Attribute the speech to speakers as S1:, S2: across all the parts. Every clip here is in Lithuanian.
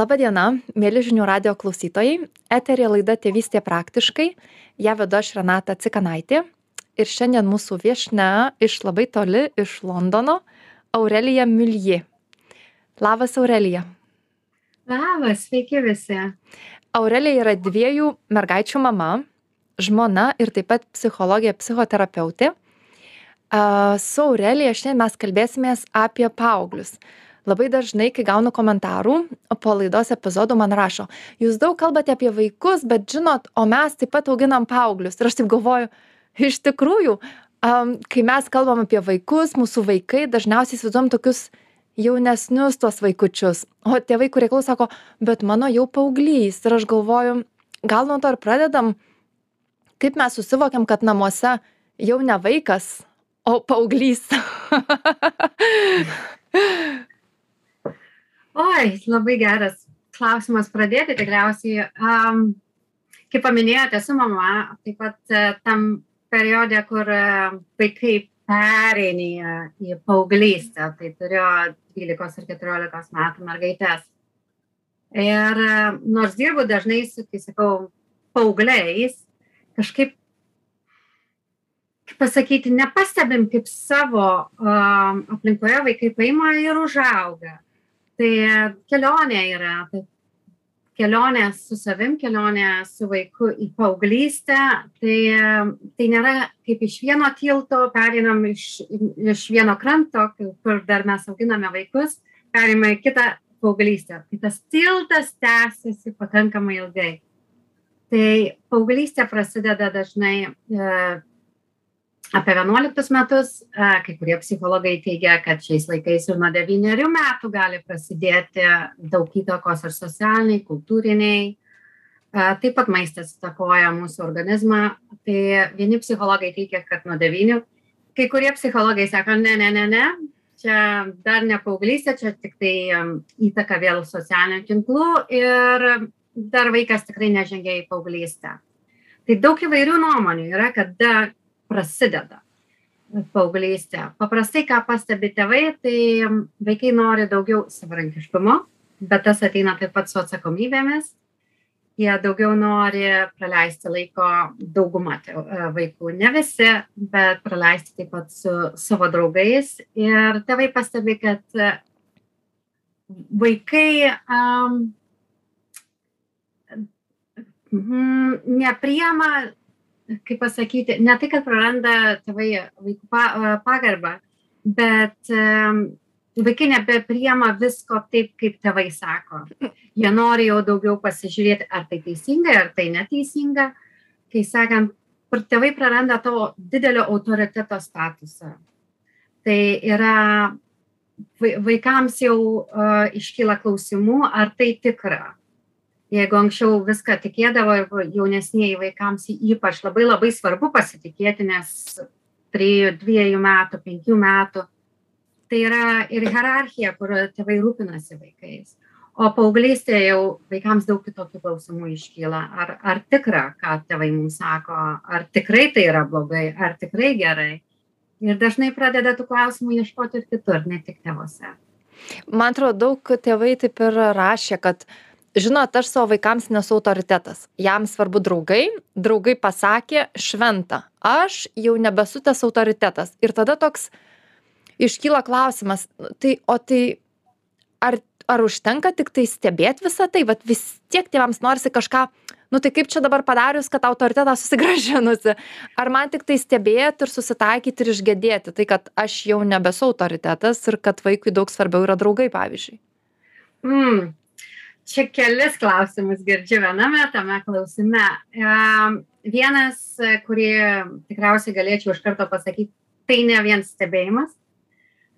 S1: Laba diena, mėly žinių radio klausytojai. Eterė laida Tėvystė praktiškai. Ja vedu aš Renata Cikanaitė. Ir šiandien mūsų viešne iš labai toli, iš Londono, Aurelija Milie. Labas, Aurelija.
S2: Labas, sveiki visi.
S1: Aurelija yra dviejų mergaičių mama, žmona ir taip pat psichologija, psichoterapeutė. Su Aurelija šiandien mes kalbėsimės apie paauglius labai dažnai kai gaunu komentarų po laidos epizodų man rašo jūs daug kalbate apie vaikus bet žinot o mes taip pat auginam paauglius. Ir aš taip galvoju iš tikrųjų am kai mes kalbam apie vaikus mūsų vaikai dažniausiai įsivaizduojam tokius jaunesnius tuos vaikučius. O tėvai kurie klauso sako bet mano jau paauglys. Ir aš galvoju gal nuo to ir pradedam? Kaip mes susivokiam kad namuose jau ne vaikas o paauglys
S2: oi labai geras klausimas pradėti tikriausiai. Am kaip paminėjot esu mama taip pat e, tam periode kur e, vaikai pereidinėja į paauglystę tai turiu dvylikos ir keturiolikos metų mergaites ir e, nors dirbu dažnai su kai sakau paaugliais kažkaip kaip pasakyti nepastebim kaip savo um, aplinkoje vaikai paima ir užauga tai kelionė yra tai kelionė su savim kelionė su vaiku į paauglystę. Tai tai nėra kaip iš vieno tilto pereinam iš iš vieno kranto kur dar mes auginame vaikus perėjimą į kitą paauglystę. Tai tas tiltas tęsiasi pakankamai ilgai. Tai paauglystė prasideda dažnai e, apie vienuoliktus metus kai kurie psichologai teigia kad šiais laikais ir nuo devynerių metų gali prasidėti daug įtakos ir socialinei kultūrinei taip pat maistas įtakoja mūsų organizmą. Tai vieni psichologai teigia kad nuo devynių. Kai kurie psichologai sako ne ne ne ne čia dar ne paauglystė čia tiktai įtaka vėl socialinių tinklų ir dar vaikas tikrai nežengia į paauglystę. Tai daug įvairių nuomonių yra kada prasideda paauglystė. Paprastai, ką pastebi tėvai, tai vaikai nori daugiau savarankiškumo, bet tas ateina taip pat su atsakomybėmis. Jie daugiau nori praleisti laiko daugumą vaikų, ne visi, bet praleisti taip pat su savo draugais. Ir tėvai pastebi, kad vaikai um, nepriema kaip pasakyti, ne tai, kad praranda tėvai vaikų pa, pagarbą, bet vaikai nebepriema visko taip, kaip tėvai sako. Jie nori jau daugiau pasižiūrėti, ar tai teisinga, ar tai neteisinga. Kai sakant, tėvai praranda to didelio autoriteto statusą. Tai yra vaikams jau uh, iškyla klausimų, ar tai tikra jeigu anksčiau viską tikėdavo ir jaunesnieji vaikams ypač labai labai svarbu pasitikėti, nes trijų, dviejų metų, penkių metų, tai yra ir hierarchija, kur tėvai rūpinasi vaikais. O paauglystėje jau vaikams daug kitokių klausimų iškyla. Ar, ar tikra, ką tėvai mums sako, ar tikrai tai yra blogai, ar tikrai gerai. Ir dažnai pradeda tų klausimų ieškoti ir kitur, ne tik tėvose.
S1: Man atrodo, daug tėvai taip ir rašė, kad uh, žinot aš savo vaikams nesu autoritetas. Jam svarbu draugai draugai pasakė šventa aš jau nebesu tas autoritetas. Ir tada toks iškyla klausimas tai o tai ar ar užtenka tiktai stebėt visa tai? Vat vis tiek tėvams norisi kažką nu tai kaip čia dabar padarius kad tą autoritetą susigrąžinusi ar man tiktai stebėt ir susitaikyt ir išgedėti tai kad aš jau nebesu autoritetas ir kad vaikui daug svarbiau yra draugai pavyzdžiui?
S2: Mm čia kelis klausimus girdžiu viename tame klausime. Vienas, kurį tikriausiai galėčiau iš karto pasakyti, tai ne vien stebėjimas,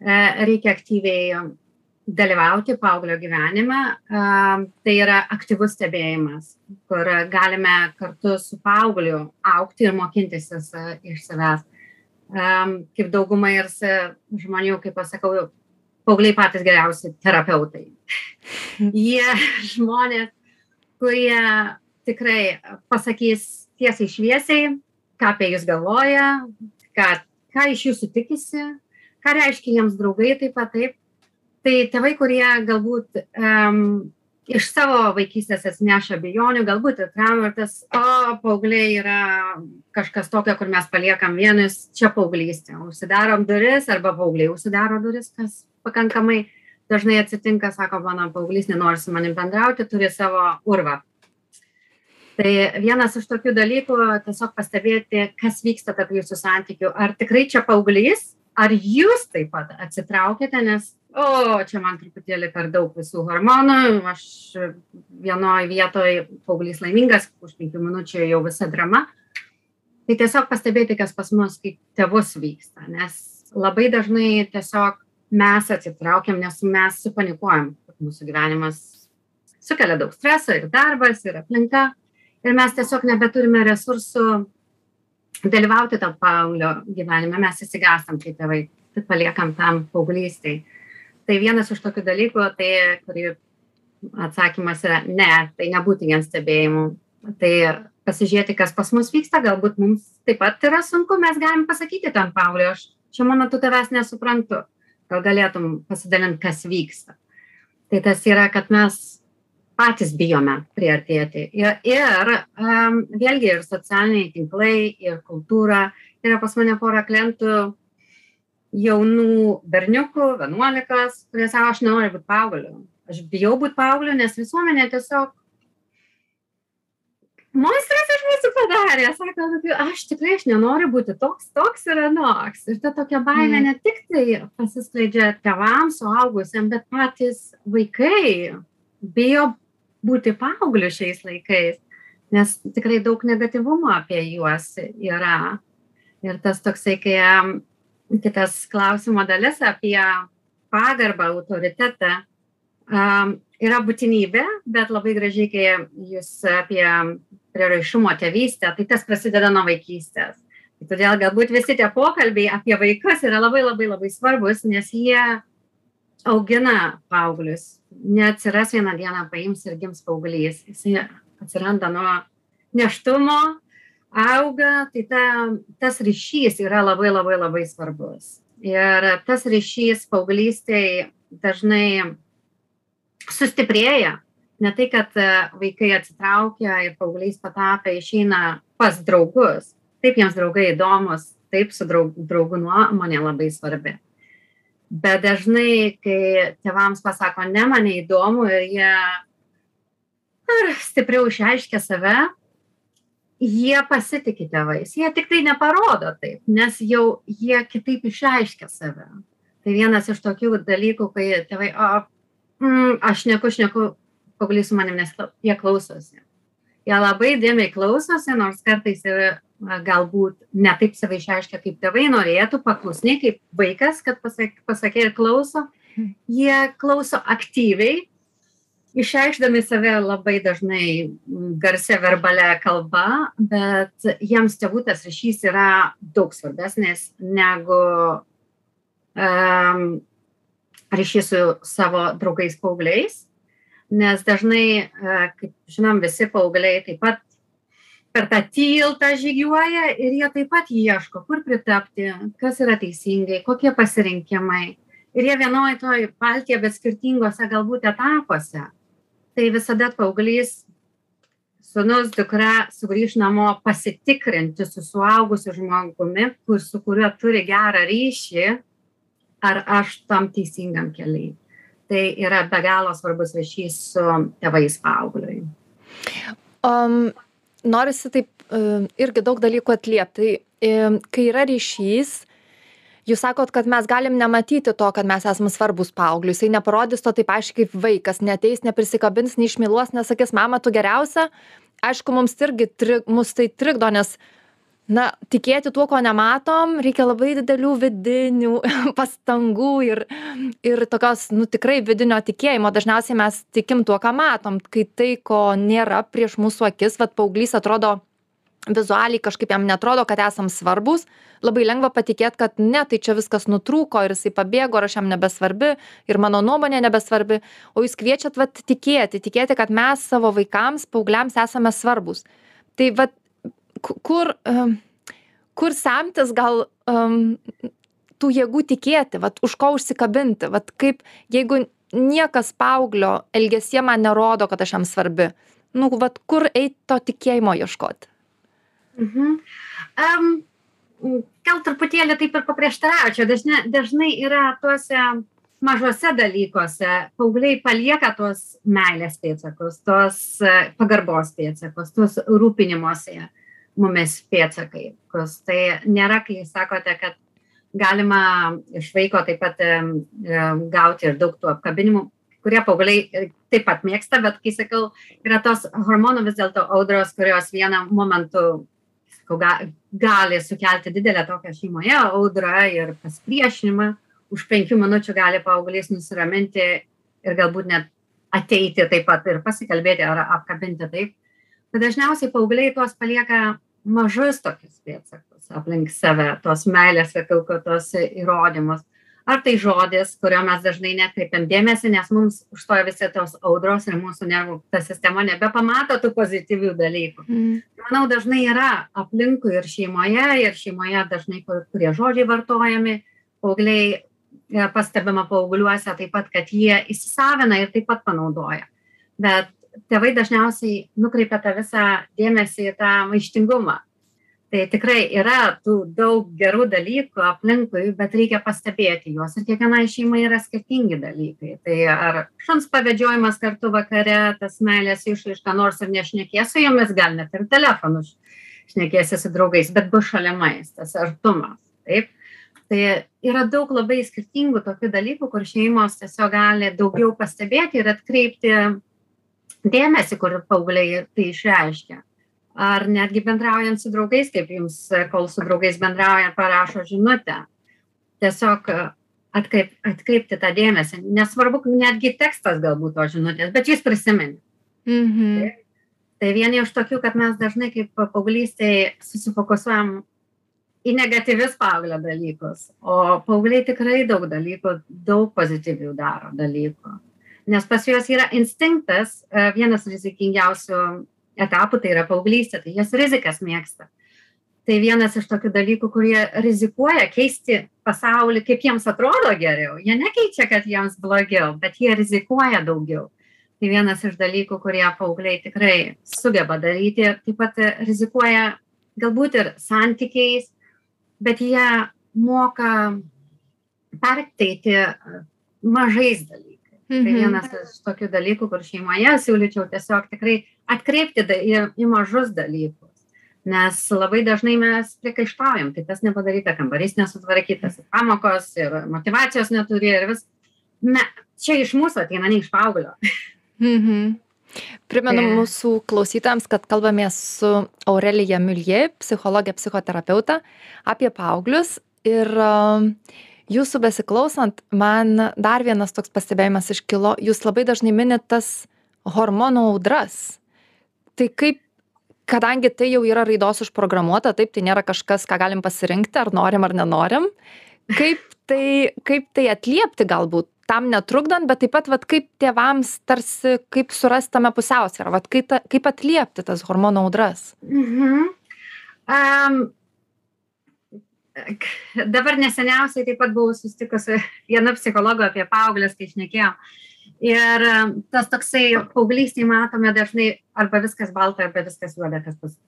S2: e, reikia aktyviai dalyvauti paauglio gyvenime. Tai yra aktyvus stebėjimas, kur galime kartu su paaugliu aukti ir mokintis iš savęs. Kaip dauguma ir žmonių, kaip pasakau, paaugliai patys geriausi terapeutai. Jie žmonės, kurie tikrai pasakys tiesiai šviesiai, ką apie jūs galvoja, ką, ką iš jūsų tikisi, ką reiškia jiems draugai taip pat taip. Tai tėvai, kurie galbūt um, iš savo vaikystės atsineša abejonių, galbūt ir traumų, ir tas, o, paaugliai yra kažkas tokio, kur mes paliekam vienus, čia paauglystė. Užsidarom duris arba paaugliai užsidaro duris, kas pakankamai dažnai atsitinka, sako, mano paauglys nenori su manim bendrauti, turi savo urvą. Tai vienas iš tokių dalykų tiesiog pastebėti, kas vyksta tarp jūsų santykių. Ar tikrai čia paauglys, ar jūs taip pat atsitraukėte, nes o čia man truputėlį per daug visų hormonų, aš vienoje vietoje paauglys laimingas, už penkių minučių jau visa drama. Tai tiesiog pastebėti, kas pas mus kaip tėvus vyksta, nes labai dažnai tiesiog mes atsitraukiam, nes mes supanikuojam, kad mūsų gyvenimas sukelia daug streso ir darbas, ir aplinka, ir mes tiesiog nebeturime resursų dalyvauti tam paauglio gyvenime, mes įsigastam, kai tėvai paliekam tam paauglystai tai vienas iš tokių dalykų, tai kurį atsakymas yra ne, tai nebūti vien stebėjimu. Tai pasižiūrėti, kas pas mus vyksta, galbūt mums taip pat yra sunku, mes galim pasakyti tam Pauliui, aš šiuo metu tavęs nesuprantu, gal galėtum pasidalinti, kas vyksta. Tai tas yra, kad mes patys bijome priartėti. Ir, ir um, vėlgi ir socialiniai tinklai, ir kultūra. Yra pas mane pora klientų, jaunų berniukų, vienuolikas, kurie sako, aš nenoriu būti paaugliu. Aš bijau būti paaugliu, nes visuomenė tiesiog monstras iš mūsų padarė. Sako, aš tikrai aš nenoriu būti toks, toks ir anoks. Ir ta tokia baimė mm. ne tik tai pasiskleidžia tevams, suaugusiam, bet patys vaikai bijo būti paaugliu šiais laikais, nes tikrai daug negativumo apie juos yra. Ir tas toksai, kai kitas klausimo dalis apie pagarbą, autoritetą um, yra būtinybė, bet labai gražiai, kai jūs apie prieraišumo tėvystę, tai tas prasideda nuo vaikystės. Tai todėl galbūt visi tie pokalbiai apie vaikus yra labai labai labai svarbus, nes jie augina paauglius. Neatsiras vieną dieną paims ir gims paauglys. Jis atsiranda nuo neštumo, auga, tai ta, tas ryšys yra labai labai labai svarbus. Ir tas ryšys paauglystėje dažnai sustiprėja. Ne tai, kad e, vaikai atsitraukia ir paaugliais patapę išeina pas draugus. Taip jiems draugai įdomus, taip su draug, draugų nuomonė labai svarbi. Bet dažnai, kai tėvams pasako, ne, man neįdomu ir jie ar stipriau išreiškia save, jie pasitiki tėvais jie tiktai neparodo taip nes jau jie kitaip išreiškia save tai vienas iš tokių dalykų kai tėvai o mm, aš šneku šneku paauglys su manim nes jie klausosi. Jie labai įdėmiai klausosi nors kartais ir galbūt ne taip save išreiškia kaip tėvai norėtų paklusniai kaip vaikas kad pasak pasakė ir klauso. Jie klauso aktyviai išreikšdami save labai dažnai garsia verbalia kalba, bet jiems tėvų tas ryšys yra daug svarbesnis negu um, ryšys su savo draugais paaugliais, nes dažnai, uh, kaip žinom, visi paaugliai taip pat per tą tiltą žygiuoja ir jie taip pat ieško, kur pritapti, kas yra teisingai, kokie pasirinkimai. Ir jie vienoje toj paltėje, bet skirtingose galbūt etapuose tai visada paauglys sūnus dukra sugrįš namo pasitikrinti su suaugusiu žmogumi kur su kuriuo turi gerą ryšį ar aš tam teisingam kely tai yra be galo svarbus ryšys su tėvais paaugliui.
S1: Um, norisi taip uh, irgi daug dalykų atliept. Tai um, kai yra ryšys jūs sakot kad mes galim nematyti to kad mes esam svarbūs paaugliui. Jisai neparodys to taip aiškiai kaip vaikas. Neateis neprisikabins neišmyluos nesakys mama tu geriausia. Aišku mums irgi tri mus tai trikdo nes na tikėti tuo ko nematom reikia labai didelių vidinių pastangų ir ir tokios nu tikrai vidinio tikėjimo. Dažniausiai mes tikim tuo ką matom. Kai tai ko nėra prieš mūsų akis vat paauglys atrodo vizualiai kažkaip jam neatrodo kad esam svarbūs labai lengva patikėt kad ne tai čia viskas nutrūko ir jisai pabėgo ir aš jam nebesvarbi ir mano nuomonė nebesvarbi. O jūs kviečiat vat tikėti tikėti kad mes savo vaikams paaugliams esame svarbūs. Tai vat kur kur semtis gal um, tų jėgų tikėti vat už ko užsikabinti vat kaip jeigu niekas paauglio elgesyje man nerodo, kad aš jam svarbi. Nu, vat kur eiti to tikėjimo ieškoti?
S2: Mhm. Um, gal truputėlį taip ir paprieštaraučiau. Dažnai, dažnai yra tuose mažuose dalykuose paaugliai palieka tuos meilės pėdsakus, tuos e, pagarbos pėdsakus, tuos rūpinimuose mumis pėdsakai. Tai nėra, kai sakote, kad galima iš vaiko taip pat gauti ir daug tų apkabinimų, kurie paaugliai taip pat mėgsta, bet kai sakau, yra tos hormonų vis dėlto audros, kurios vieną momentu sakau, ga, gali sukelti didelę tokią šeimoje audrą ir pasipriešinimą už penkių minučių gali paauglys nusiraminti ir galbūt net ateiti taip pat ir pasikalbėti ar apkabinti taip. Bet dažniausiai paaugliai tuos palieka mažus tokius pėdsakus aplink save, tos meilės, sakau, tos įrodymus. Ar tai žodis, kurio mes dažnai nekreipiam dėmesį, nes mums užstoja visi tos audros ir mūsų nervų ta sistema nebepamato tų pozityvių dalykų. Mm. Manau, dažnai yra aplinkui ir šeimoje, ir šeimoje dažnai kurie žodžiai vartojami, paaugliai E, pastebima paaugliuose taip pat, kad jie įsisavina ir taip pat panaudoja. Bet tėvai dažniausiai nukreipia tą visą dėmesį į tą maištingumą. Tai tikrai yra tų daug gerų dalykų aplinkui, bet reikia pastebėti juos. Ir kiekvienai šeimai yra skirtingi dalykai. Tai ar šuns pavėdžiojimas kartu vakare, tas meilės išraiška, nors ir nešnekės su jomis, gal net ir telefonu šnekėsi su draugais, bet bus šalimais, tas artumas. Taip tai yra daug labai skirtingų tokių dalykų kur šeimos tiesiog gali daugiau pastebėti ir atkreipti dėmesį kur paaugliai tai išreiškia. Ar netgi bendraujant su draugais kaip jums kol su draugais bendraujat parašo žinutę. Tiesiog atkreip atkreipti tą dėmesį. Nesvarbu netgi tekstas galbūt tos žinutės bet jūs prisiminėt
S1: mhm.
S2: tai vieni iš tokių kad mes dažnai kaip paauglystėj susifokusuojam į negatyvius paauglio dalykus o paaugliai tikrai daug dalykų daug pozityvių daro dalykų nes pas juos yra instinktas e, vienas rizikingiausių etapų tai yra paauglystė tai jos rizikas mėgsta. Tai vienas iš tokių dalykų kurie rizikuoja keisti pasaulį kaip jiems atrodo geriau. Jie nekeičia kad jiems blogiau bet jie rizikuoja daugiau. Tai vienas iš dalykų kurie paaugliai tikrai sugeba daryti taip pat rizikuoja galbūt ir santykiais bet jie moka perteikti mažais dalykais. Tai mhm. Tai vienas iš tokių dalykų, kur šeimoje siūlyčiau tiesiog tikrai atkreipti į, į mažus dalykus. Nes labai dažnai mes priekaištaujam, tai tas nepadaryta, kambarys nesutvarkytas, pamokos, ir motivacijos neturi, ir vis. Ne, čia iš mūsų ateina, ne iš paauglio.
S1: Mhm. Primenu mūsų klausytams, kad kalbamės su Aurelija Milie, psichologė, psichoterapeutė, apie paauglius. Ir um, jūsų besiklausant, man dar vienas toks pastebėjimas iškilo, jūs labai dažnai minit tas hormonų audras. Tai kaip, kadangi tai jau yra raidos užprogramuota, taip, tai nėra kažkas, ką galim pasirinkti, ar norim ar nenorim, kaip tai, kaip tai atliepti galbūt? Tam netrukdant bet taip pat vat kaip tėvams tarsi kaip surast tame pusiausvyrą? Vat kai ta kaip atliepti tas hormonų audras?
S2: Mhm. um, dabar neseniausiai taip pat buvau susitikus su viena psichologu apie paauglius kai šnekėjom ir tas toksai paauglystėj matome dažnai arba viskas balta arba viskas juoda kas pas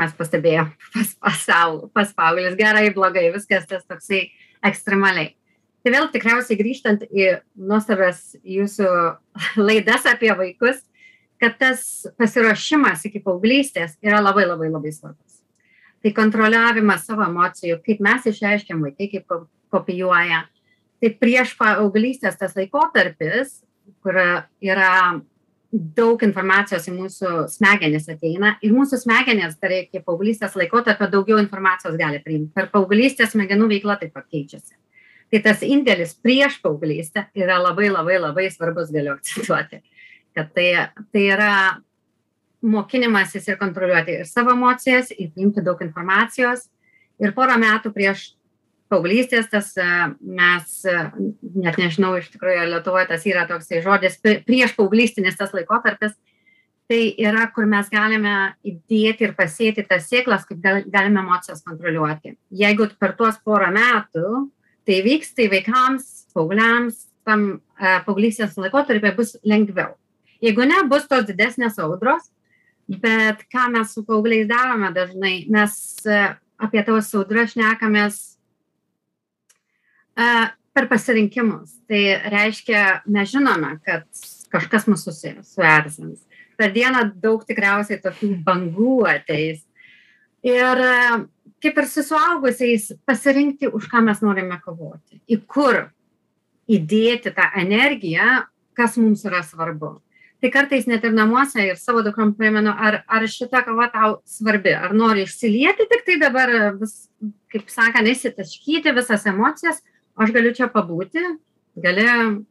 S2: mes pastebėjom pas pasau pas paauglius gerai blogai viskas tas toksai ekstremaliai tai vėl tikriausiai grįžtant į nuostabias jūsų laidas apie vaikus, kad tas pasiruošimas iki paauglystės yra labai labai labai svarbus. Tai kontroliavimas savo emocijų, kaip mes išreiškiam vaikai, kaip kopijuoja. Tai prieš paauglystės tas laikotarpis, kur yra daug informacijos į mūsų smegenis ateina ir mūsų smegenys dar iki paauglystės laikotarpio daugiau informacijos gali priimti. Per paauglystės smegenų veikla taip pat keičiasi tai tas indėlis prieš paauglystę yra labai labai labai svarbus galiu akcentuoti kad tai tai yra mokinimasis ir kontroliuoti ir savo emocijas ir priimti daug informacijos ir porą metų prieš paauglystės tas e, mes e, net nežinau iš tikrųjų ar lietuvoj tas yra toksai žodis prieš paauglystės tas laikotarpis tai yra kur mes galime įdėti ir pasėti tas sėklas kaip gal galime emocijas kontroliuoti jeigu per tuos porą metų tai vyks tai vaikams paaugliams tam e, paauglystės laikotarpį bus lengviau. Jeigu ne, bus tos didesnės audros, bet ką mes su paaugliais darome dažnai, mes e, apie tos audras šnekamės e, per pasirinkimus. Tai reiškia, mes žinome, kad kažkas mūsų suerzins. Per dieną daug tikriausiai tokių bangų ateis. Ir kaip ir su suaugusiais, pasirinkti, už ką mes norime kovoti, į kur įdėti tą energiją, kas mums yra svarbu. Tai kartais net ir namuose ir savo dukrom primenu, ar, ar šita kava tau svarbi, ar nori išsilieti tik tai dabar, vis, kaip sakant, įsitaškyti visas emocijas, aš galiu čia pabūti, gali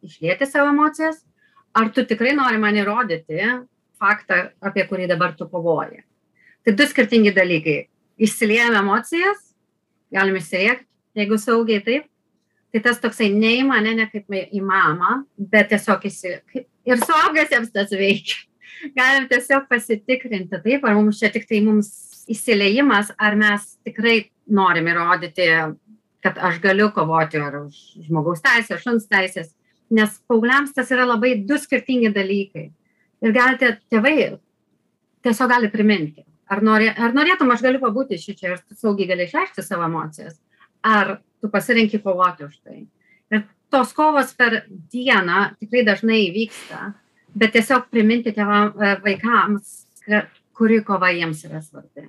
S2: išlėti savo emocijas, ar tu tikrai nori man įrodyti faktą, apie kurį dabar tu kovoji. Tai du skirtingi dalykai išsiliejam emocijas, galim išsirėkti, jeigu saugiai taip, tai tas toksai ne į mane, ne kaip į mamą, bet tiesiog įsiliejam. Ir suaugusiems tas veikia. Galim tiesiog pasitikrinti, taip, ar mums čia tik tai mums įsileimas, ar mes tikrai norim įrodyti, kad aš galiu kovoti ar už žmogaus teisės, šuns teisės, nes paaugliams tas yra labai du skirtingi dalykai. Ir galite, tėvai tiesiog gali priminti, ar, nori, ar norėtum, aš galiu pabūti šičia ir tu saugiai gali išreikšti savo emocijas, ar tu pasirinki kovoti už tai. Tos kovos per dieną tikrai dažnai vyksta, bet tiesiog priminti tėvam, e, vaikams, kuri kova jiems yra svarbi.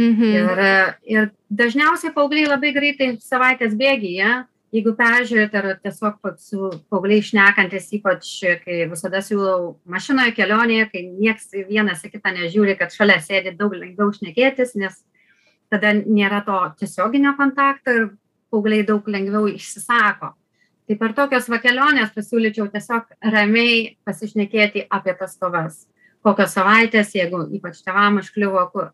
S2: Mhm. Ir, ir dažniausiai paaugliai labai greitai savaitės bėgyje jeigu peržiūrėt ar tiesiog su paaugliais šnekantis ypač kai visada siūlau mašinoje kelionėje kai nieks vienas į kitą nežiūri kad šalia sėdi daug lengviau šnekėtis nes tada nėra to tiesioginio kontakto ir paaugliai daug lengviau išsisako tai per tokias va keliones pasiūlyčiau tiesiog ramiai pasišnekėti apie tas kovas kokios savaitės jeigu ypač tėvam užkliuvo kur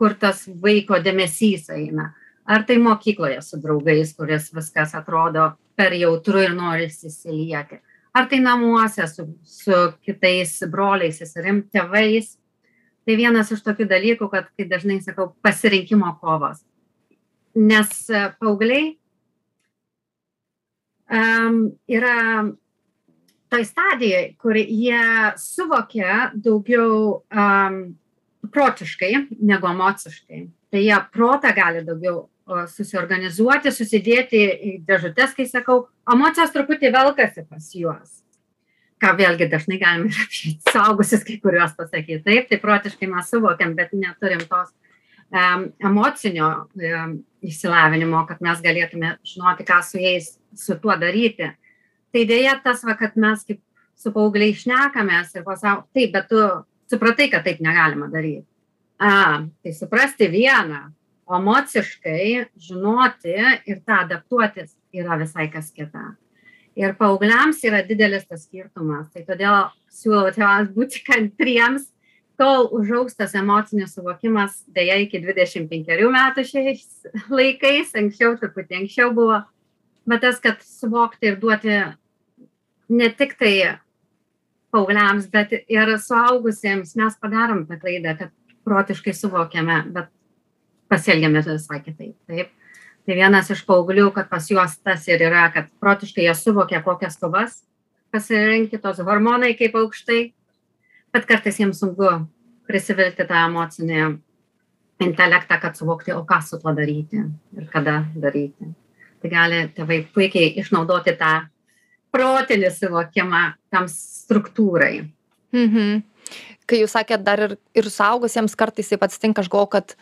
S2: kur tas vaiko dėmesys eina ar tai mokykloje su draugais, kuris viskas atrodo per jautru ir norisi įsilieti, ar tai namuose su, su kitais broliais, seserim, tėvais. Tai vienas iš tokių dalykų, kad, kai dažnai sakau, pasirinkimo kovas. Nes e, paaugliai um, yra toj stadijai, kur jie suvokia daugiau um, protiškai negu emociškai. Tai jie protą gali daugiau susiorganizuoti, susidėti į dėžutės, kai sakau, emocijos truputį velkasi pas juos. Ką vėlgi dažnai galime ir apie saugusius kai kuriuos pasakyti. Taip, tai protiškai mes suvokiam, bet neturim tos um, emocinio išsilavinimo, kad mes galėtume žinoti, ką su jais, su tuo daryti. Tai dėja tas, va, kad mes kaip su paaugliai šnekamės ir pasau, taip, bet tu supratai, kad taip negalima daryti. A, tai suprasti vieną, emociškai žinoti ir tą adaptuotis yra visai kas kita. Ir paaugliams yra didelis tas skirtumas. Tai todėl siūlau tėvams būti kantriems, kol užaugs tas emocinis suvokimas, dėja iki 25 metų šiais laikais, anksčiau, truputį anksčiau buvo, bet tas, kad suvokti ir duoti ne tik tai paaugliams, bet ir suaugusiems mes padarom tą klaidą, kad protiškai suvokiame, bet pasielgiame visai kitaip. Taip. Tai vienas iš paauglių, kad pas juos tas ir yra, kad protiškai jie suvokia, kokias kovas pasirinkti, tos hormonai kaip aukštai, bet kartais jiems sunku prisivilti tą emocinį intelektą, kad suvokti, o ką su tuo daryti ir kada daryti. Tai gali tėvai puikiai išnaudoti tą protinį suvokimą tam struktūrai.
S1: Mhm. Kai jūs sakėt, dar ir, ir suaugusiems kartais taip atsitinka, aš galvoju, kad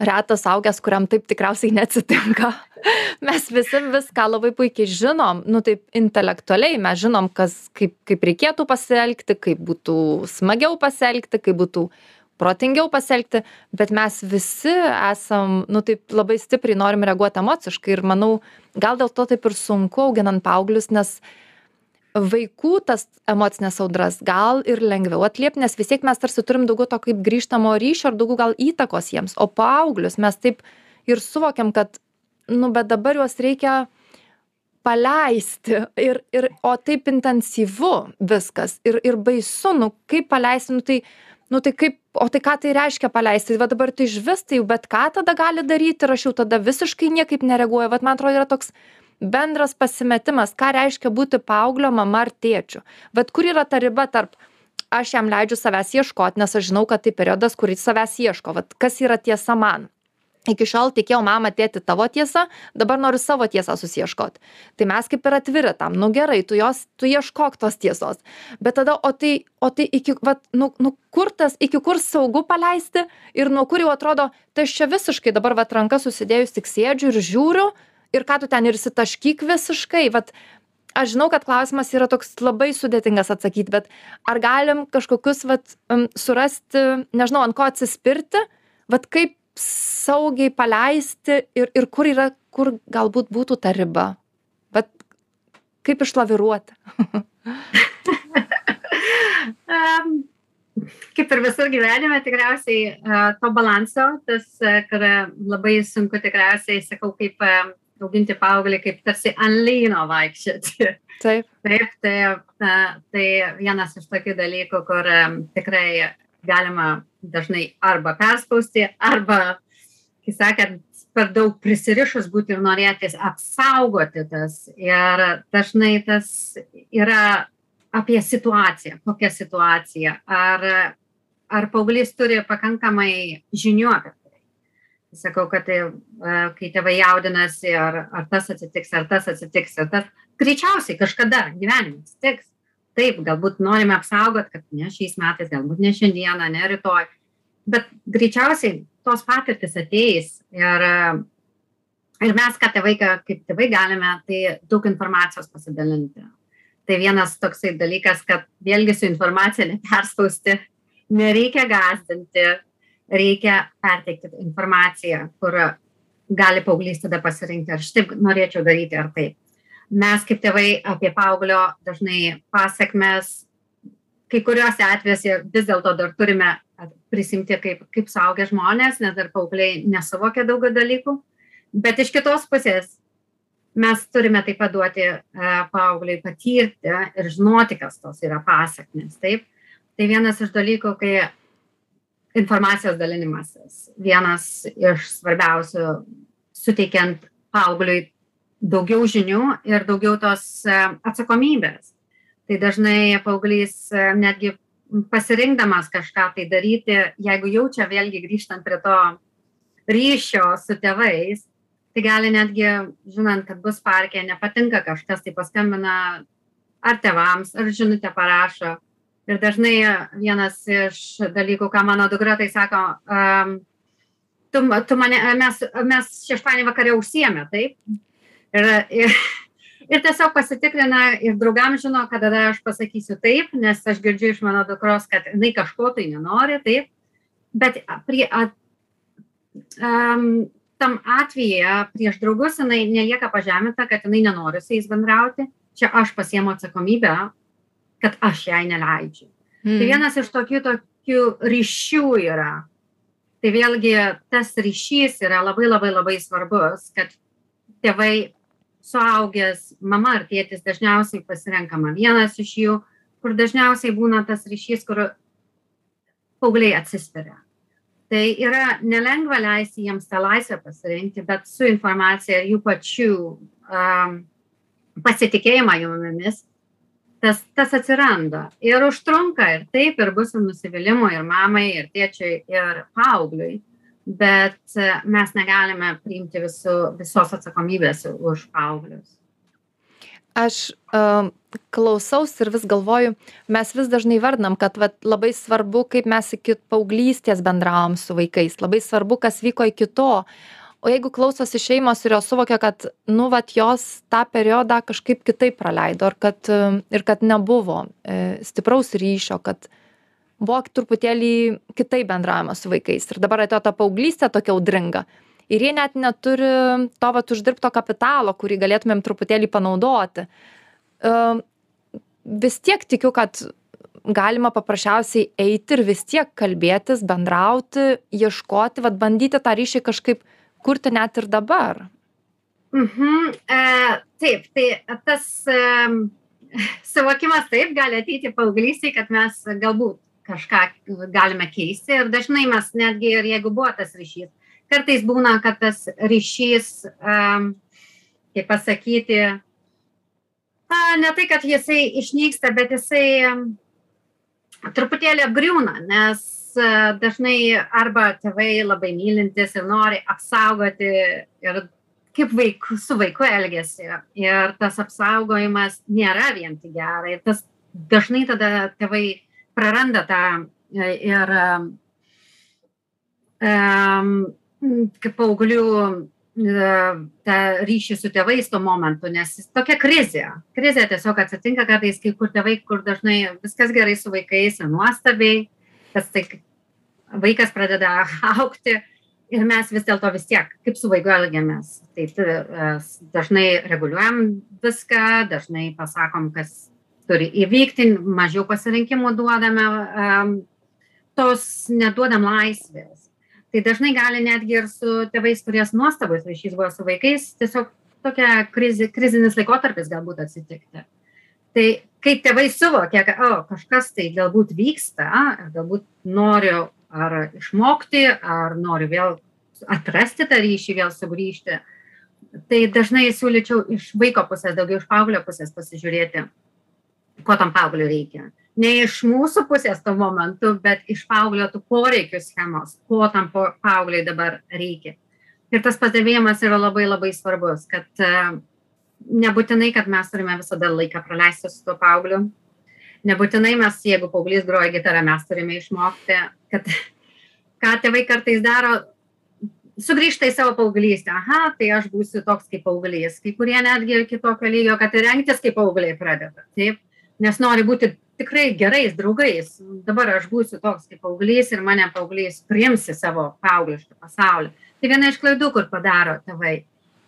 S1: retas augęs, kuriam taip tikriausiai neatsitinka. Mes visi viską labai puikiai žinom, nu taip intelektualiai mes žinom, kas, kaip, kaip reikėtų pasielgti, kaip būtų smagiau pasielgti, kaip būtų protingiau pasielgti, bet mes visi esam, nu taip labai stipriai norim reaguoti emociškai ir manau, gal dėl to taip ir sunku auginant paauglius, nes vaikų tas emocines audras gal ir lengviau atliept nes vis tiek mes tarsi turim daugiau to kaip grįžtamo ryšio ir daugiau gal įtakos jiems. O paauglius mes taip ir suvokiam kad nu bet dabar juos reikia paleisti ir ir o taip intensyvu viskas ir ir baisu nu kaip paleisti nu tai nu tai kaip o tai ką tai reiškia paleisti? Va dabar tai išvis tai bet ką tada gali daryt ir aš jau tada visiškai niekaip nereaguoju. Vat man atrodo yra toks bendras pasimetimas ką reiškia būti paauglio mama ar tėčiu. Vat kur yra ta riba tarp aš jam leidžiu savęs ieškot nes aš žinau kad tai periodas kur jis savęs ieško. Vat kas yra tiesa man? Iki šiol tikėjau mama tėti tavo tiesa dabar noriu savo tiesą susiieškot tai mes kaip ir atviri tam nu gerai tu jos tu ieškok tos tiesos. Bet tada o tai o tai iki vat nu nu kur tas iki kur saugu paleisti ir nuo kur jau atrodo tai aš čia visiškai dabar vat rankas susidėjus tik sėdžiu ir žiūriu ir ką tu ten ir išsitaškyk visiškai vat aš žinau kad klausimas yra toks labai sudėtingas atsakyt bet ar galim kažkokius vat surasti nežinau ant ko atsispirti vat kaip saugiai paleisti ir ir kur yra kur galbūt būtų ta riba? Vat kaip išlaviruoti?
S2: Kaip ir visur gyvenime tikriausiai to balanso tas kur labai sunku tikriausiai sakau kaip auginti paauglį kaip tarsi ant lyno vaikščioti.
S1: Taip.
S2: Taip tai tai vienas iš tokių dalykų kur tikrai galima dažnai arba perspausti arba kai sakant per daug prisirišus būti ir norėtis apsaugoti tas. Ir dažnai tas yra apie situaciją kokia situacija. Ar ar paauglys turi pakankamai žinių apie sakau kad tai kai tėvai jaudinasi ar ar tas atsitiks ar tas atsitiks ir tas greičiausiai kažkada gyvenime atsitiks taip galbūt norime apsaugot kad ne šiais metais galbūt ne šiandieną ne rytoj bet greičiausiai tos patirtys ateis ir ir mes ką tėvai kaip tėvai galime tai daug informacijos pasidalinti. Tai vienas toksai dalykas kad vėlgi su informacija neperspausti nereikia gąsdinti reikia perteikti informaciją kur gali paauglys tada pasirinkti ar šitaip norėčiau daryti ar taip. Mes kaip tėvai apie paauglio dažnai pasekmes kai kuriuose atvejuose vis dėlto dar turime prisiimti kaip kaip suaugę žmonės nes dar paaugliai nesuvokia daug dalykų. Bet iš kitos pusės mes turime taip pat duoti paaugliui patirti ir žinoti kas tos yra pasekmės taip. Tai vienas iš dalykų kai informacijos dalinimasis vienas iš svarbiausių suteikiant paaugliui daugiau žinių ir daugiau tos e, atsakomybės. Tai dažnai paauglys e, netgi pasirinkdamas kažką tai daryti, jeigu jaučia vėlgi grįžtant prie to ryšio su tėvais, tai gali netgi, žinant, kad bus parkė, nepatinka kažkas, tai paskambina ar tėvams, ar žinutę parašo. Ir dažnai vienas iš dalykų, ką mano dukra tai sako, um, tu, tu mane, mes, mes šeštadienį vakare užsiemė, taip? ir, ir, ir tiesiog pasitikrina ir draugam žino, kad tada aš pasakysiu taip, nes aš girdžiu iš mano dukros, kad jinai kažko tai nenori, taip. Bet prie, at, um, tam atveju prieš draugus jinai nelieka pažeminta, kad jinai nenori su jais bendrauti. Čia aš pasiemu atsakomybę, kad aš jai neleidžiu. Mm. Tai vienas iš tokių, tokių ryšių yra. Tai vėlgi tas ryšys yra labai labai labai svarbus, kad tėvai suaugęs mama ar tėtis dažniausiai pasirenkama vienas iš jų, kur dažniausiai būna tas ryšys, kur paaugliai atsispiria. Tai yra nelengva leisti jiems tą laisvę pasirinkti, bet su informacija ir jų pačių um, pasitikėjimą jomis, tas, tas atsiranda. Ir užtrunka ir taip, ir bus ir nusivylimų ir mamai, ir tėčiui, ir paaugliui bet e, mes negalime priimti visų, visos atsakomybės už paauglius.
S1: Aš um, klausaus ir vis galvoju, mes vis dažnai vardinam, kad vat, labai svarbu, kaip mes iki paauglystės bendravom su vaikais, labai svarbu, kas vyko iki to. O jeigu klausosi šeimos ir jos suvokia, kad, nu, vat, jos tą periodą kažkaip kitaip praleido ir kad, ir kad nebuvo e, stipraus ryšio, kad, buvo truputėlį kitaip bendraujama su vaikais. Ir dabar atėjo ta paauglystė tokia audringa ir jie net neturi to vat uždirbto kapitalo kurį galėtumėm truputėlį panaudoti. Ehm, vis tiek tikiu kad galima paprasčiausiai eiti ir vis tiek kalbėtis bendrauti ieškoti vat bandyti tą ryšį kažkaip kurti net ir dabar.
S2: Mhm e, taip tai tas e, suvokimas taip gali ateiti paauglystėj kad mes galbūt kažką galime keisti ir dažnai mes netgi ir jeigu buvo tas ryšys, kartais būna, kad tas ryšys um, kaip pasakyti, a, ne tai, kad jisai išnyksta, bet jisai truputėlį apgriūna, nes dažnai arba tėvai labai mylintis ir nori apsaugoti ir kaip vaiku, su vaiku elgesi. Ir tas apsaugojimas nėra vien tik gerai. Tas dažnai tada tėvai praranda tą ir um, kaip paauglių tą ryšį su tėvais tuo momentu, nes tokia krizė. Krizė tiesiog atsitinka kartais, kai kur tėvai, kur dažnai viskas gerai su vaikais nuostabiai, tas tai vaikas pradeda aukti ir mes vis dėlto vis tiek, kaip su vaiku elgiamės. Tai dažnai reguliuojam viską, dažnai pasakom, kas turi įvykti, mažiau pasirinkimų duodame, tos neduodam laisvės tai dažnai gali netgi ir su tėvais turės nuostabus ryšys buvo su vaikais, tiesiog tokia krizi, krizinis laikotarpis galbūt atsitikti. Tai kai tėvai suvokia, kad o, kažkas tai galbūt vyksta, galbūt noriu ar išmokti, ar noriu vėl atrasti tą ryšį, vėl sugrįžti, tai dažnai siūlyčiau iš vaiko pusės, daugiau iš paauglio pusės pasižiūrėti, ko tam paaugliu reikia ne iš mūsų pusės tuo momentu, bet iš paauglio tų poreikių schemos, ko tam paaugliai dabar reikia. Ir tas padavėjimas yra labai labai svarbus, kad nebūtinai, kad mes turime visada laiką praleisti su tuo paaugliu. Nebūtinai mes, jeigu paauglys groja gitarą, mes turime išmokti, kad ką tėvai kartais daro, sugrįžta į savo paauglystę. Aha, tai aš būsiu toks kaip paauglys. Kai kurie netgi kitokio lygio, kad ir rengtis kaip paaugliai pradeda. Taip, nes nori būti tikrai gerais draugais dabar aš būsiu toks kaip paauglys ir mane paauglys priims į savo paauglišką pasaulį tai viena iš klaidų kur padaro tėvai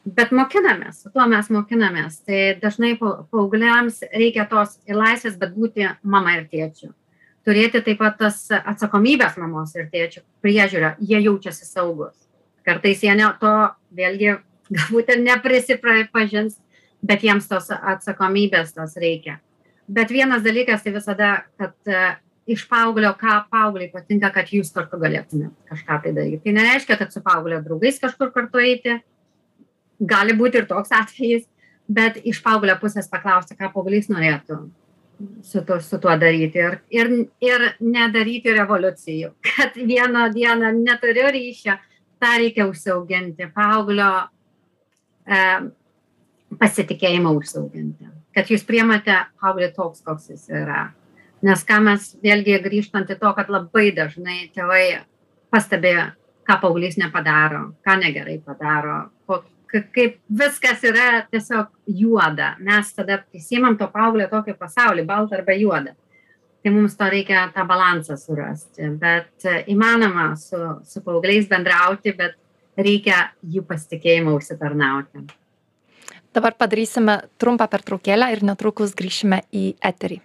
S2: bet mokinamės tuo mes mokinamės. Tai dažnai paaugliams reikia tos laisvės bet būti mama ir tėčiu. Turėti taip pat tas atsakomybės mamos ir tėčių priežiūrą. Jie jaučiasi saugūs. Kartais jie ne to vėlgi galbūt ir neprisipažins bet jiems tos atsakomybės tos reikia. Bet vienas dalykas tai visada, kad uh, iš paauglio, ką paaugliai patinka, kad jūs kartu galėtumėte kažką tai daryti. Tai nereiškia, kad su paauglio draugais kažkur kartu eiti, gali būti ir toks atvejis, bet iš paauglio pusės paklausti, ką paauglys norėtų su, tu, su tuo daryti. Ir, ir, ir nedaryti revoliucijų, kad vieną dieną neturiu ryšio, tą reikia užsiauginti, paauglio e, pasitikėjimą užsiauginti. Kad jūs priemate paauglį toks, koks jis yra. Nes ką mes vėlgi grįžtant į to, kad labai dažnai tėvai pastebi, ką paauglys nepadaro, ką negerai padaro, kaip viskas yra tiesiog juoda. Mes tada prisimam to paauglio tokį pasaulį, baltą arba juodą. Tai mums to reikia tą balansą surasti. Bet įmanoma su, su paaugliais bendrauti, bet reikia jų pasitikėjimą užsitarnauti.
S1: Dabar padarysime trumpą pertraukėlę ir netrukus grįšime į eterį.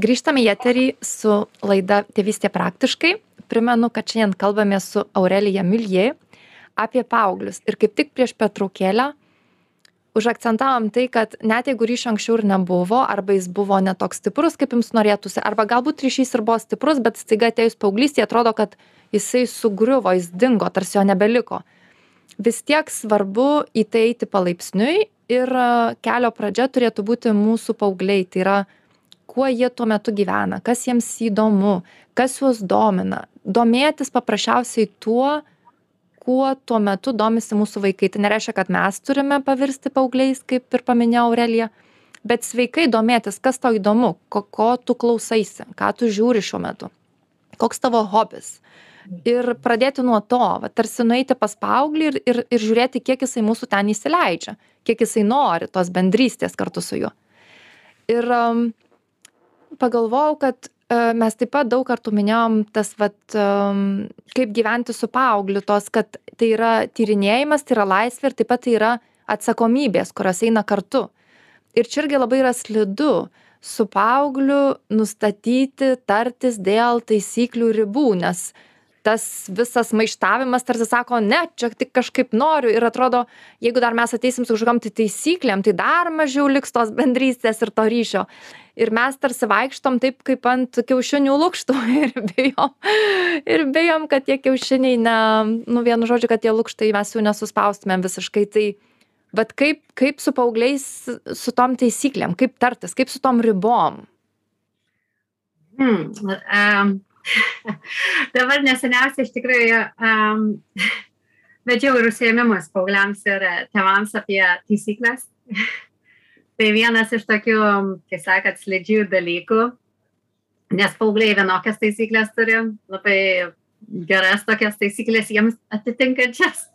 S1: Grįžtame į eterį su laida Tėvystė praktiškai. Primenu, kad šiandien kalbame su Aurelija Miljė apie paauglius. Ir kaip tik prieš pertraukėlę užakcentavom tai, kad net jeigu ryšio anksčiau ir nebuvo, arba jis buvo netoks stiprus, kaip jums norėtųsi, arba galbūt ryšys ir buvo stiprus, bet staiga atėjus paauglystėje atrodo, kad jisai sugriuvo, jis dingo, tarsi jo nebeliko. Vis tiek svarbu į tai eiti palaipsniui ir e, kelio pradžia turėtų būti mūsų paaugliai. Tai yra, kuo jie tuo metu gyvena, kas jiems įdomu, kas juos domina. Domėtis paprasčiausiai tuo, kuo tuo metu domisi mūsų vaikai. Tai nereiškia, kad mes turime pavirsti paaugliais, kaip ir paminėjo Aurelija, bet sveikai domėtis, kas tau įdomu, ko, ko tu klausaisi, ką tu žiūri šiuo metu, koks tavo hobis ir pradėti nuo to va tarsi nueiti pas paauglį ir ir ir žiūrėti kiek jisai mūsų ten įsileidžia kiek jisai nori tos bendrystės kartu su juo ir um, pagalvojau kad mes taip pat daug kartų minėjom tas vat kaip gyventi su paaugliu tos kad tai yra tyrinėjimas tai yra laisvė ir taip pat tai yra atsakomybės kurios eina kartu. Ir čia irgi labai yra slidu su paaugliu nustatyti tartis dėl taisyklių ribų nes tas visas maištavimas tarsi sako ne čia tik kažkaip noriu. Ir atrodo jeigu dar mes ateisim su kažkokiom tai taisyklėm tai dar mažiau liks tos bendrystės ir to ryšio ir mes tarsi vaikštom taip kaip ant kiaušinių lukštų ir bijom ir bijom kad tie kiaušiniai ne nu vienu žodžiu kad tie lukštai mes jų nesuspaustumėm visiškai tai vat kaip kaip su paaugliais su tom taisyklėm kaip tartis kaip su tom ribom
S2: Hmm, um, dabar neseniausiai iš tikrųjų um, vedžiau ir užsiemimus paaugliams ir tėvams apie taisyklės. Tai vienas iš tokių, kaip sakot, slidžių dalykų, nes paaugliai vienokias taisyklės turi, labai geras tokias taisyklės jiems atitinkančias.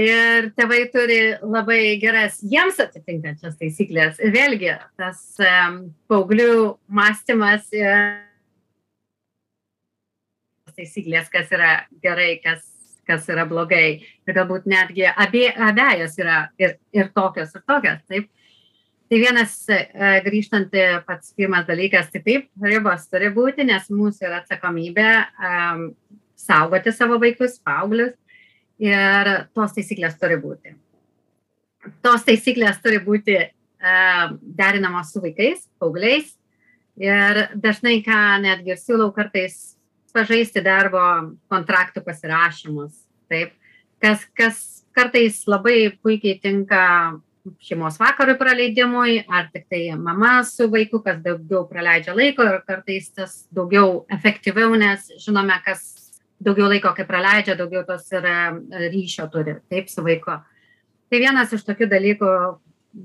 S2: Ir tėvai turi labai geras jiems atitinkančias taisyklės. Ir vėlgi, tas um, paauglių mąstymas ir taisyklės, kas yra gerai, kas kas yra blogai. Ir galbūt netgi abie, abejas yra ir, ir tokios, ir tokios. Taip. Tai vienas e, grįžtant pats pirmas dalykas, tai taip, ribos turi būti, nes mūsų yra atsakomybė um, saugoti savo vaikus, paauglius ir tos taisyklės turi būti. Tos taisyklės turi būti uh, derinamos su vaikais, paaugliais ir dažnai, ką netgi siūlau kartais pažaisti darbo kontraktų pasirašymus. Taip, kas, kas kartais labai puikiai tinka šeimos vakarui praleidimui, ar tik tai mama su vaiku, kas daugiau praleidžia laiko ir kartais tas daugiau efektyviau, nes žinome, kas daugiau laiko, kai praleidžia, daugiau tos ir ryšio turi, taip, su vaiku. Tai vienas iš tokių dalykų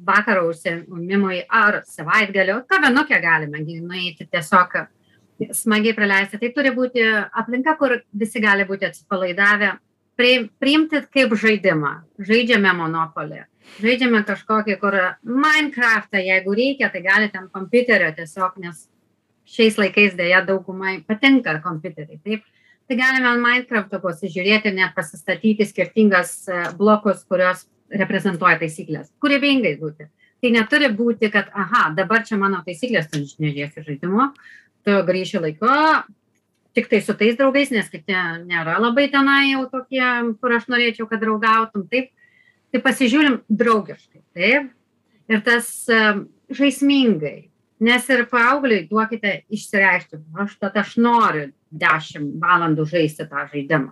S2: vakaro užsiemimui ar savaitgalio, kavinukę galime nueiti tiesiog smagiai praleisti. Tai turi būti aplinka, kur visi gali būti atsipalaidavę, priimti kaip žaidimą. Žaidžiame monopolį. Žaidžiame kažkokį, kur Minecraftą, jeigu reikia, tai galite ant kompiuterio tiesiog, nes šiais laikais dėja daugumai patinka kompiuteriai. Taip, tai galime ant Minecraft'o pasižiūrėti ir net pasistatyti skirtingas e, blokus, kurios reprezentuoja taisyklės. Kūrybingai būti. Tai neturi būti, kad, aha, dabar čia mano taisyklės, tu nežiūrėsi žaidimo, tu grįši laiku, tik tai su tais draugais, nes kiti nėra labai tenai jau tokie, kur aš norėčiau, kad draugautum. Taip, tai pasižiūrim draugiškai. Taip. Ir tas um, žaismingai. Nes ir paaugliai duokite išsireikšti, aš tad aš noriu 10 valandų žaisti tą žaidimą.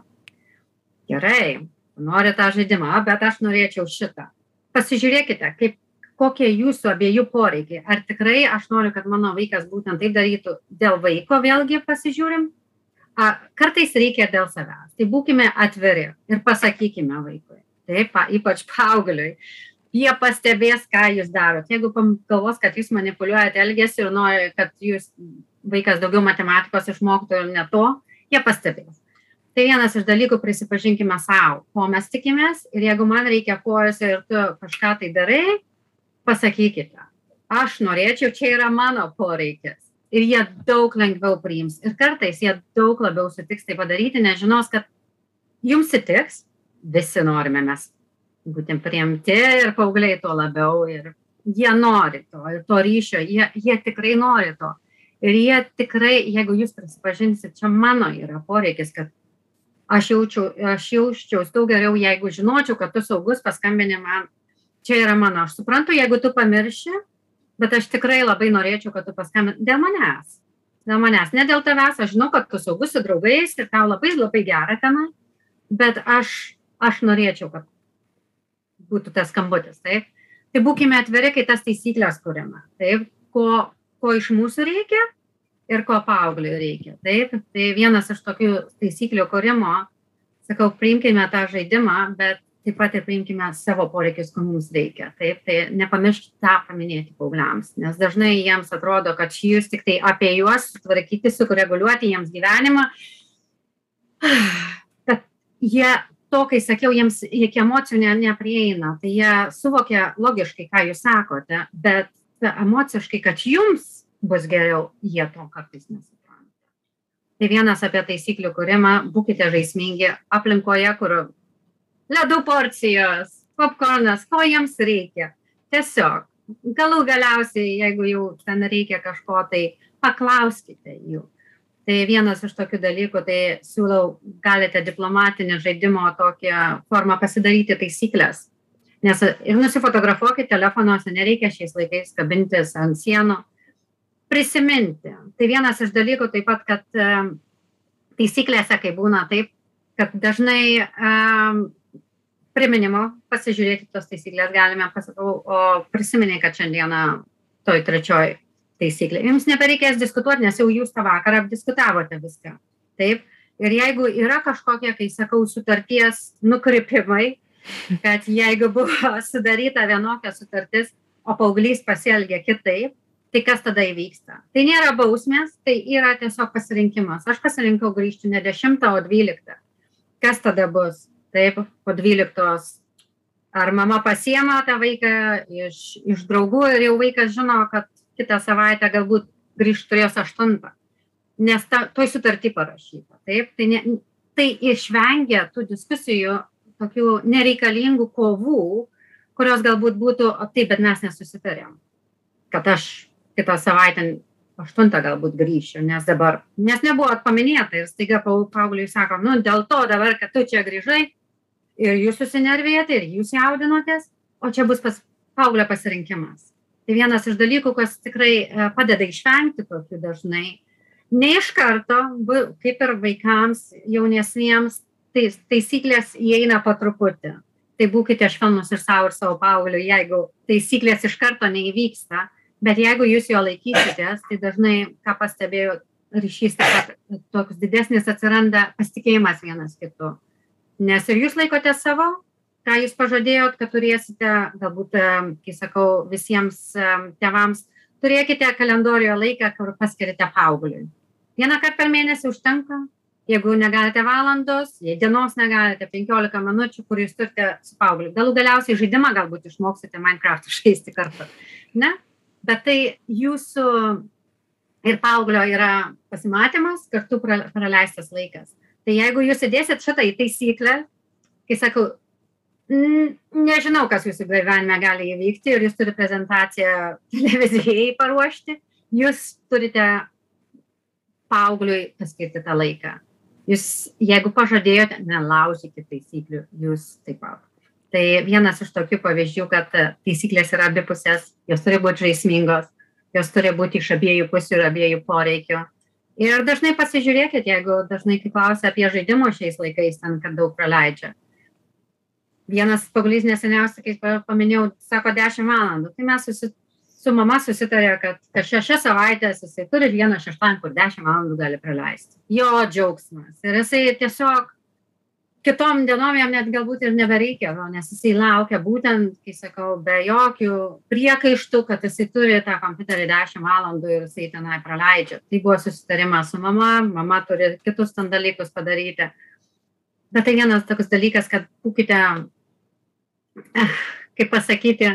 S2: Gerai, nori tą žaidimą, bet aš norėčiau šitą. Pasižiūrėkite, kaip kokie jūsų abiejų poreikiai. Ar tikrai aš noriu, kad mano vaikas būtent taip darytų dėl vaiko, vėlgi pasižiūrim. A, kartais reikia dėl savęs. Tai būkime atviri ir pasakykime vaikui. Taip, ypač paaugliui. Jie pastebės, ką jūs darote. Jeigu galvos, kad jūs manipuliuojate elgesį ir nori, kad jūs vaikas daugiau matematikos išmoktų ir ne to, jie pastebės. Tai vienas iš dalykų prisipažinkime savo, ko mes tikimės ir jeigu man reikia kojose ir tu kažką tai darai, pasakykite, aš norėčiau, čia yra mano poreikis. Ir jie daug lengviau priims. Ir kartais jie daug labiau sutiks tai padaryti, nes žinos, kad jums įtiks, visi norime mes būtent priimti ir paaugliai to labiau. Ir jie nori to, ir to ryšio, jie, jie tikrai nori to. Ir jie tikrai, jeigu jūs prisipažinsit, čia mano yra poreikis, kad aš, jaučiu, aš jausčiausi daug geriau, jeigu žinočiau, kad tu saugus paskambini man čia yra mano, aš suprantu, jeigu tu pamirši, bet aš tikrai labai norėčiau, kad tu paskambint dėl manęs. Dėl manęs, ne dėl tavęs, aš žinau, kad tu saugus su draugais ir tau labai labai gera tenai, bet aš, aš norėčiau, kad būtų tas skambutis, taip. Tai būkime atviri, kai tas taisyklės kuriame, taip, ko, ko iš mūsų reikia ir ko paaugliui reikia, taip. Tai vienas iš tokių taisyklių kūrimo, sakau, priimkime tą žaidimą, bet taip pat ir priimkime savo poreikius, ko mums reikia. Taip, tai nepamiršti tą paminėti paaugliams, nes dažnai jiems atrodo, kad jūs tik tai apie juos sutvarkyti, sureguliuoti jiems gyvenimą, kad jie to, kai sakiau, jiems iki emocijų ne, neprieina, tai jie suvokia logiškai, ką jūs sakote, bet emociškai, kad jums bus geriau, jie to kartais nesupranta. Tai vienas apie taisyklių kūrimą, būkite žaismingi aplinkoje, kur ledų porcijos, popkornas, ko jiems reikia. Tiesiog, galų galiausiai, jeigu jau ten reikia kažko, tai paklauskite jų. Tai vienas iš tokių dalykų, tai siūlau, galite diplomatinį žaidimo tokią formą pasidaryti taisyklės. Nes ir nusifotografuokit telefonuose, nereikia šiais laikais kabintis ant sienų. prisiminti. Tai vienas iš dalykų taip pat, kad taisyklėse, kai būna taip, kad dažnai um, priminimo pasižiūrėti tos taisyklės galime, pasakau, o prisiminiai, kad šiandieną toj trečioj taisyklė. Jums nebereikės diskutuoti, nes jau jūs tą vakarą apdiskutavote viską. Taip. Ir jeigu yra kažkokie, kai sakau, sutarties nukrypimai, kad jeigu buvo sudaryta vienokia sutartis, o paauglys pasielgia kitaip, tai kas tada įvyksta? Tai nėra bausmės, tai yra tiesiog pasirinkimas. Aš pasirinkau grįžti ne 10, o 12. Kas tada bus? Taip, po 12. Ar mama pasiema tą vaiką iš, iš draugų ir jau vaikas žino, kad kitą savaitę galbūt grįžt turės 8. Nes ta, toj sutartį parašyta. Taip, tai, ne, tai išvengia tų diskusijų, tokių nereikalingų kovų, kurios galbūt būtų, o taip, bet mes nesusitarėm, kad aš kitą savaitę aštuntą galbūt grįšiu, nes dabar, nes nebuvo paminėta ir staiga paaugliui sako, nu dėl to dabar, kad tu čia grįžai ir jūs susinervėjate ir jūs jaudinotės, o čia bus pas paauglio pasirinkimas. Tai vienas iš dalykų, kas tikrai e, padeda išvengti tokių dažnai. Ne iš karto, kaip ir vaikams, jaunesniems, tai taisyklės įeina po truputį. Tai būkite švelnus ir savo ir savo paaugliu, jeigu taisyklės iš karto neįvyksta, bet jeigu jūs jo laikysitės, tai dažnai, ką pastebėjau, ryšys taip pat toks didesnis atsiranda pasitikėjimas vienas kitu. Nes ir jūs laikote savo, ką jūs pažadėjot, kad turėsite, galbūt, kai sakau, visiems tėvams, turėkite kalendorijoje laiką, kur paskirite paaugliui. Vieną kartą per mėnesį užtenka, jeigu negalite valandos, jei dienos negalite, 15 minučių, kur jūs turite su paaugliu. Galų galiausiai žaidimą galbūt išmoksite Minecraft žaisti kartu. Ne? bet tai jūsų ir paauglio yra pasimatymas, kartu praleistas laikas. Tai jeigu jūs įdėsit šitą į taisyklę, kai sakau, nežinau, kas jūsų gyvenime gali įvykti ir jūs turite prezentaciją televizijai paruošti, jūs turite paaugliui paskirti tą laiką. Jūs, jeigu pažadėjote, nelaužykite taisyklių, jūs taip pat. Tai vienas iš tokių pavyzdžių kad taisyklės yra abipusės jos turi būt žaismingos jos turi būti iš abiejų pusių ir abiejų poreikių. Ir dažnai pasižiūrėkit jeigu dažnai kai klausia apie žaidimus šiais laikais ten kad daug praleidžia vienas paauglys neseniausiai kai paminėjau sako dešim valandų. Tai mes susi su mama susitarė kad per šešias savaites jisai turi vieną šeštadienį kur dešim valandų gali praleisti. Jo džiaugsmas. Ir jisai tiesiog kitom dienom jam net galbūt ir nebereikia nes jisai laukia būtent kai sakau be jokių priekaištų kad jisai turi tą kompiuterį dešim valandų ir jisai tenai praleidžia. Tai buvo susitarimas su mama mama turi kitus ten dalykus padaryti. Bet tai vienas toks dalykas kad būkite kaip pasakyti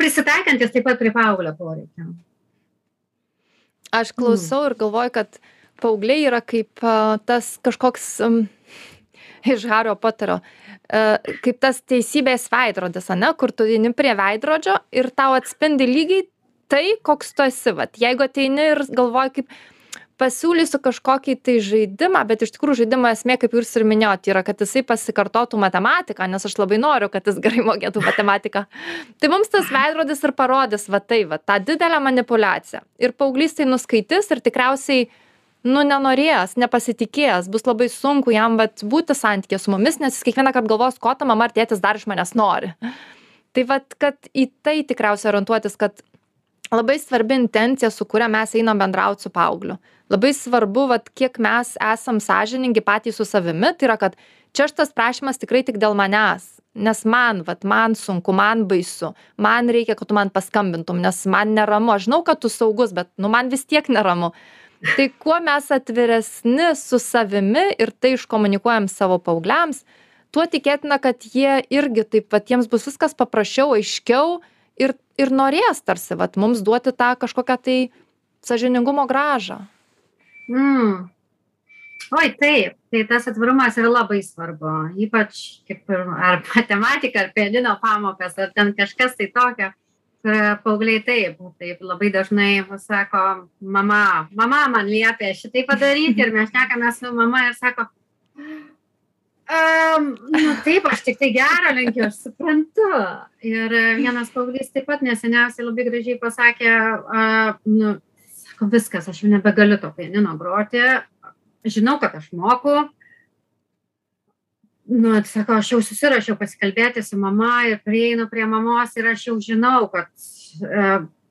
S2: prisitaikantis taip pat prie paauglio poreikių
S1: aš klausau ir galvoju kad paaugliai yra kaip tas kažkoks um, iš Hario Poterio. Kaip tas teisybės veidrodis, ne, kur tu eini prie veidrodžio ir tau atspindi lygiai tai, koks tu esi. Vat, jeigu ateini ir galvoji, kaip pasiūlysiu kažkokį tai žaidimą, bet iš tikrųjų žaidimo esmė, kaip jūs ir minėjote, yra, kad jisai pasikartotų matematiką, nes aš labai noriu, kad jis gerai mokėtų matematiką. Tai mums tas veidrodis ir parodys, va tai, va, tą didelę manipulaciją. Ir paauglys tai nuskaitys ir tikriausiai nu nenorės nepasitikės bus labai sunku jam vat būti santykyje su mumis nes jis kiekvienąkart galvos ko ta mama ar tėtis dar iš manęs nori tai vat kad į tai tikriausiai orientuotis kad labai svarbi intencija su kuria mes einam bendraut su paaugliu labai svarbu vat kiek mes esam sąžiningi patys su savimi tai yra kad čia šitas prašymas tikrai tik dėl manęs. Nes man vat man sunku man baisu. Man reikia kad tu man paskambintum nes man neramu. Aš žinau kad tu saugus bet nu man vis tiek neramu. Tai kuo mes atviresni su savimi ir tai iškomunikuojam savo paaugliams tuo tikėtina kad jie irgi taip vat jiems bus viskas paprasčiau aiškiau ir ir norės tarsi vat mums duoti tą kažkokią tai sąžiningumo grąžą
S2: mm. Oi, taip, tai tas atvirumas yra labai svarbu, ypač kaip ir ar matematika, ar pianino pamokas, ar ten kažkas tai tokio, paaugliai taip taip labai dažnai sako mama mama man liepė šitai padaryti ir mes šnekamės su mama ir sako um, nu taip, aš tik tai gerą linkiu, aš suprantu. Ir vienas paauglys taip pat neseniausiai labai gražiai pasakė, uh, nu, sako, viskas, aš jau nebegaliu to pianino groti, žinau, kad aš moku. Nu, sako, aš jau susirašiau pasikalbėti su mama ir prieinu prie mamos ir aš jau žinau, kad e,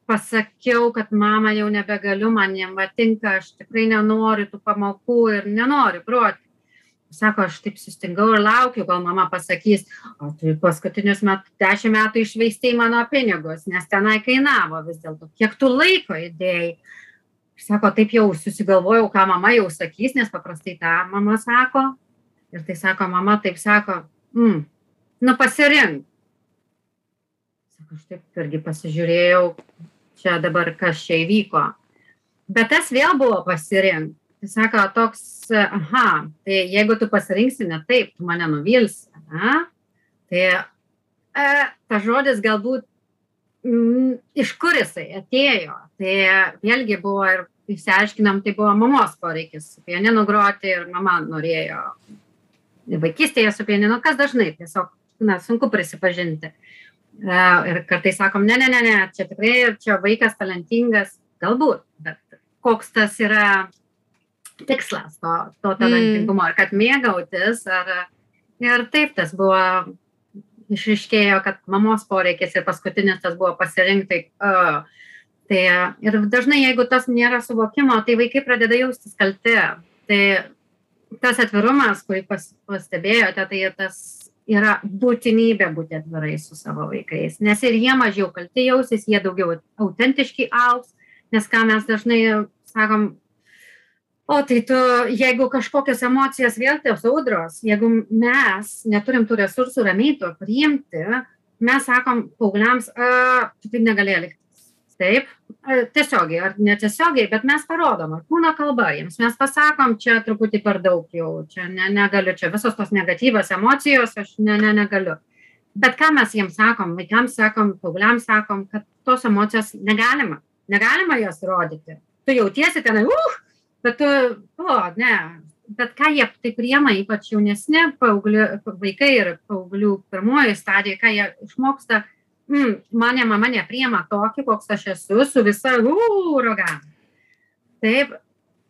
S2: pasakiau, kad mama jau nebegaliu, man nepatinka, aš tikrai nenoriu tų pamokų ir nenoriu groti sako aš taip sustingau ir laukiu kol mama pasakys o tai paskutinius met dešim metų iššvaistei mano pinigus nes tenai kainavo vis dėlto. Kiek tu laiko įdėjai? Sako taip jau susigalvojau ką mama jau sakys nes paprastai tą mama sako. Ir tai sako mama taip sako mm, nu pasirink. Sako aš taip irgi pasižiūrėjau čia dabar kas čia įvyko. Bet tas vėl buvo pasirink sako toks aha tai jeigu tu pasirinksi ne taip tu mane nuvilsi ane? Tai e, tas žodis galbūt m, mm, iš kur jisai atėjo? Tai vėlgi buvo ir išsiaiškinom tai buvo mamos poreikis su pianinu groti ir mama norėjo vaikystėje su pianinu kas dažnai tiesiog na sunku prisipažinti. E, ir kartais sakom ne ne ne ne čia tikrai čia vaikas talentingas galbūt bet koks tas yra tikslas to, to talentingumo, ar kad mėgautis, ar ir taip tas buvo, išriškėjo, kad mamos poreikis ir paskutinis tas buvo pasirinkti. Uh, tai ir dažnai, jeigu tas nėra suvokimo, tai vaikai pradeda jaustis kalti. Tai tas atvirumas, kurį pas, pastebėjote, tai tas yra būtinybė būti atvirai su savo vaikais, nes ir jie mažiau kalti jausis, jie daugiau autentiški auks, nes ką mes dažnai sakom, o tai tu jeigu kažkokios emocijos vėl tos audros jeigu mes neturim tų resursų ramiai to priimti mes sakom paaugliams tu taip negali elgtis. Taip tiesiogiai ar netiesiogiai bet mes parodom ar kūno kalba jiems mes pasakom čia truputį per daug jau čia ne negaliu čia visos tos negatyvios emocijos aš ne ne negaliu. Bet ką mes jiems sakom vaikams sakom paaugliams sakom kad tos emocijos negalima negalima jos rodyti. Tu jautiesi tenai uch bet tu o ne. Bet ką jie tai priema ypač jaunesni paauglių vaikai ir paauglių pirmojoj stadijoj ką jie išmoksta mm, mane mama nepriema tokį koks aš esu su visa uraganu taip.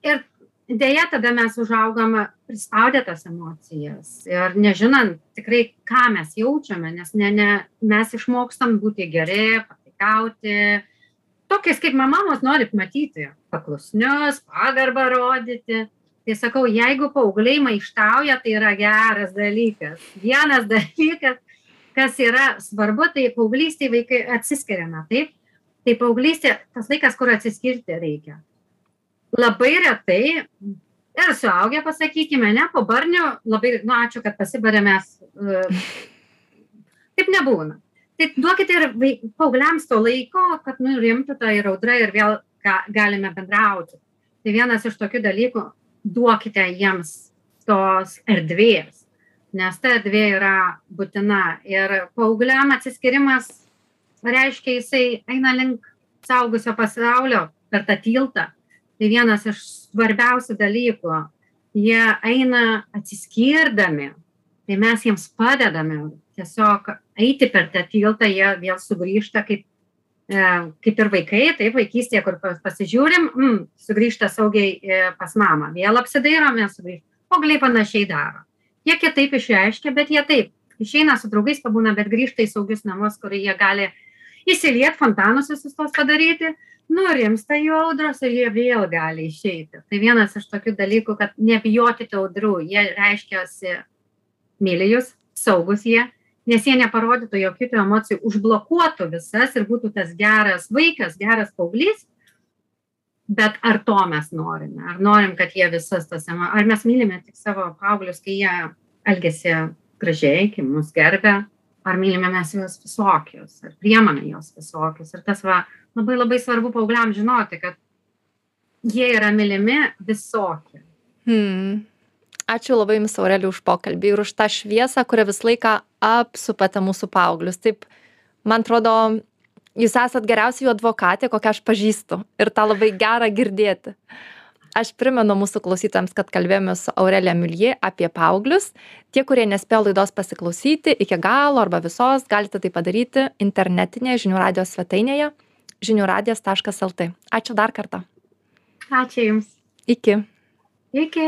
S2: Ir deja tada mes užaugam prispaudę tas emocijas ir nežinant tikrai ką mes jaučiame nes ne ne mes išmokstam būti geri pataikauti. Tokiais kaip mamos norit matyti paklusnius pagarbą rodyti. Tai sakau jeigu paaugliai maištauja tai yra geras dalykas. Vienas dalykas kas yra svarbu tai paauglystėj vaikai atsiskiria na taip. Tai paauglystė tas laikas kur atsiskirti reikia. Labai retai ir suaugę pasakykime ne po barnių labai nu ačiū kad pasibarėm mes e, taip nebūna. Tai duokite ir paaugliams to laiko kad nurimtų ta ir audra ir vėl ką galime bendrauti. Tai vienas iš tokių dalykų duokite jiems tos erdvės nes ta erdvė yra būtina. Ir paaugliam atsiskyrimas reiškia jisai eina link suaugusio pasaulio per tą tiltą. Tai vienas iš svarbiausių dalykų. Jie eina atsiskirdami. Tai mes jiems padedame tiesiog eiti per tą tiltą jie vėl sugrįžta kaip kaip ir vaikai, taip, vaikystėje, kur pasižiūrim, mm, sugrįžta saugiai e, pas mamą, vėl apsidairome, sugrįžta. Paaugliai panašiai daro. Jie kitaip išreiškia, bet jie taip, išeina su draugais, pabūna, bet grįžta į saugius namus, kur jie gali įsiliet fontanus visus tos padaryti, nurimsta jų audros ir jie vėl gali išeiti. Tai vienas iš tokių dalykų, kad nebijoti tų audrų, jie reiškia, myli jūs, saugus jie, nes jie neparodytų jokių tų emocijų, užblokuotų visas ir būtų tas geras vaikas, geras paauglys. Bet ar to mes norime? Ar norim, kad jie visas tas emocijas, ar mes mylime tik savo paauglius, kai jie elgesi gražiai, kai mus gerbia, ar mylime mes juos visokius, ar priemame juos visokius. Ir tas va, labai labai svarbu paaugliam žinoti, kad jie yra mylimi visokie.
S1: Hmm ačiū labai jums aurelija už pokalbį ir už tą šviesą kuria visą laiką apsupate mūsų paauglius taip man atrodo jūs esat geriausia jų advokatė kokią aš pažįstu ir tą labai gera girdėti aš primenu mūsų klausytojams kad kalbėjomės su aurelija miuljė apie paauglius tie kurie nespėjo laidos pasiklausyti iki galo arba visos galite tai padaryti internetinėje žinių radijo svetainėje žinių radijas taškas lt ačiū dar kartą
S2: Ačiū Jums.
S1: Iki.
S2: Iki.